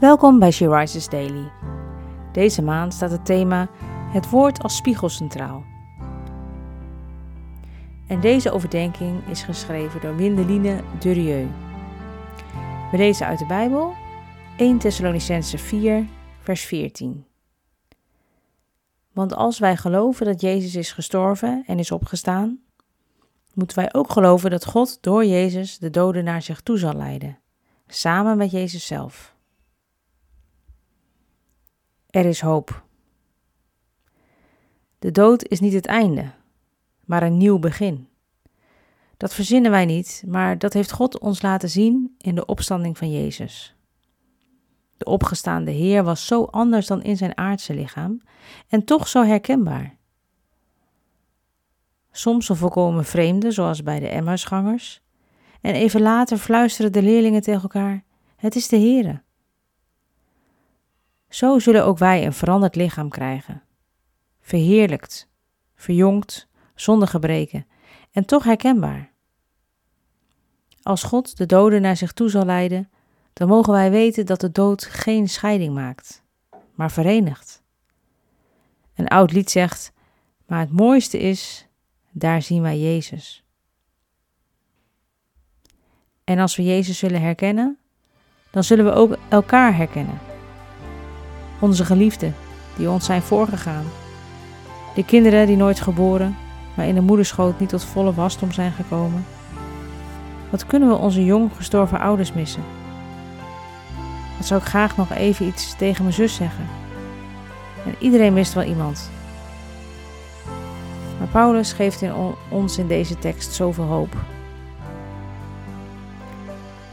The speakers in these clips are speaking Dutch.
Welkom bij She Rises Daily. Deze maand staat het thema Het woord als spiegel centraal. En deze overdenking is geschreven door Windeline Durieux. We lezen uit de Bijbel 1 Thessalonicense 4, vers 14. Want als wij geloven dat Jezus is gestorven en is opgestaan, moeten wij ook geloven dat God door Jezus de doden naar zich toe zal leiden, samen met Jezus zelf. Er is hoop. De dood is niet het einde, maar een nieuw begin. Dat verzinnen wij niet, maar dat heeft God ons laten zien in de opstanding van Jezus. De opgestaande Heer was zo anders dan in zijn aardse lichaam en toch zo herkenbaar. Soms een volkomen vreemde, zoals bij de Emmausgangers, en even later fluisteren de leerlingen tegen elkaar: Het is de Heere. Zo zullen ook wij een veranderd lichaam krijgen. Verheerlijkt, verjongd, zonder gebreken en toch herkenbaar. Als God de doden naar zich toe zal leiden, dan mogen wij weten dat de dood geen scheiding maakt, maar verenigt. Een oud lied zegt: Maar het mooiste is, daar zien wij Jezus. En als we Jezus willen herkennen, dan zullen we ook elkaar herkennen onze geliefden die ons zijn voorgegaan. De kinderen die nooit geboren, maar in de moederschoot niet tot volle wasdom zijn gekomen. Wat kunnen we onze jong gestorven ouders missen? Wat zou ik graag nog even iets tegen mijn zus zeggen? En iedereen mist wel iemand. Maar Paulus geeft in ons in deze tekst zoveel hoop.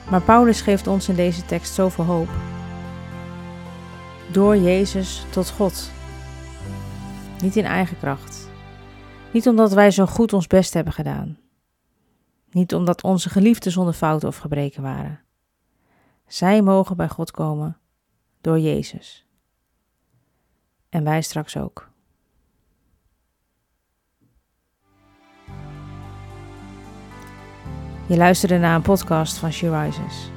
Maar Paulus geeft ons in deze tekst zoveel hoop door Jezus tot God. Niet in eigen kracht. Niet omdat wij zo goed ons best hebben gedaan. Niet omdat onze geliefden zonder fouten of gebreken waren. Zij mogen bij God komen door Jezus. En wij straks ook. Je luisterde naar een podcast van She Rises.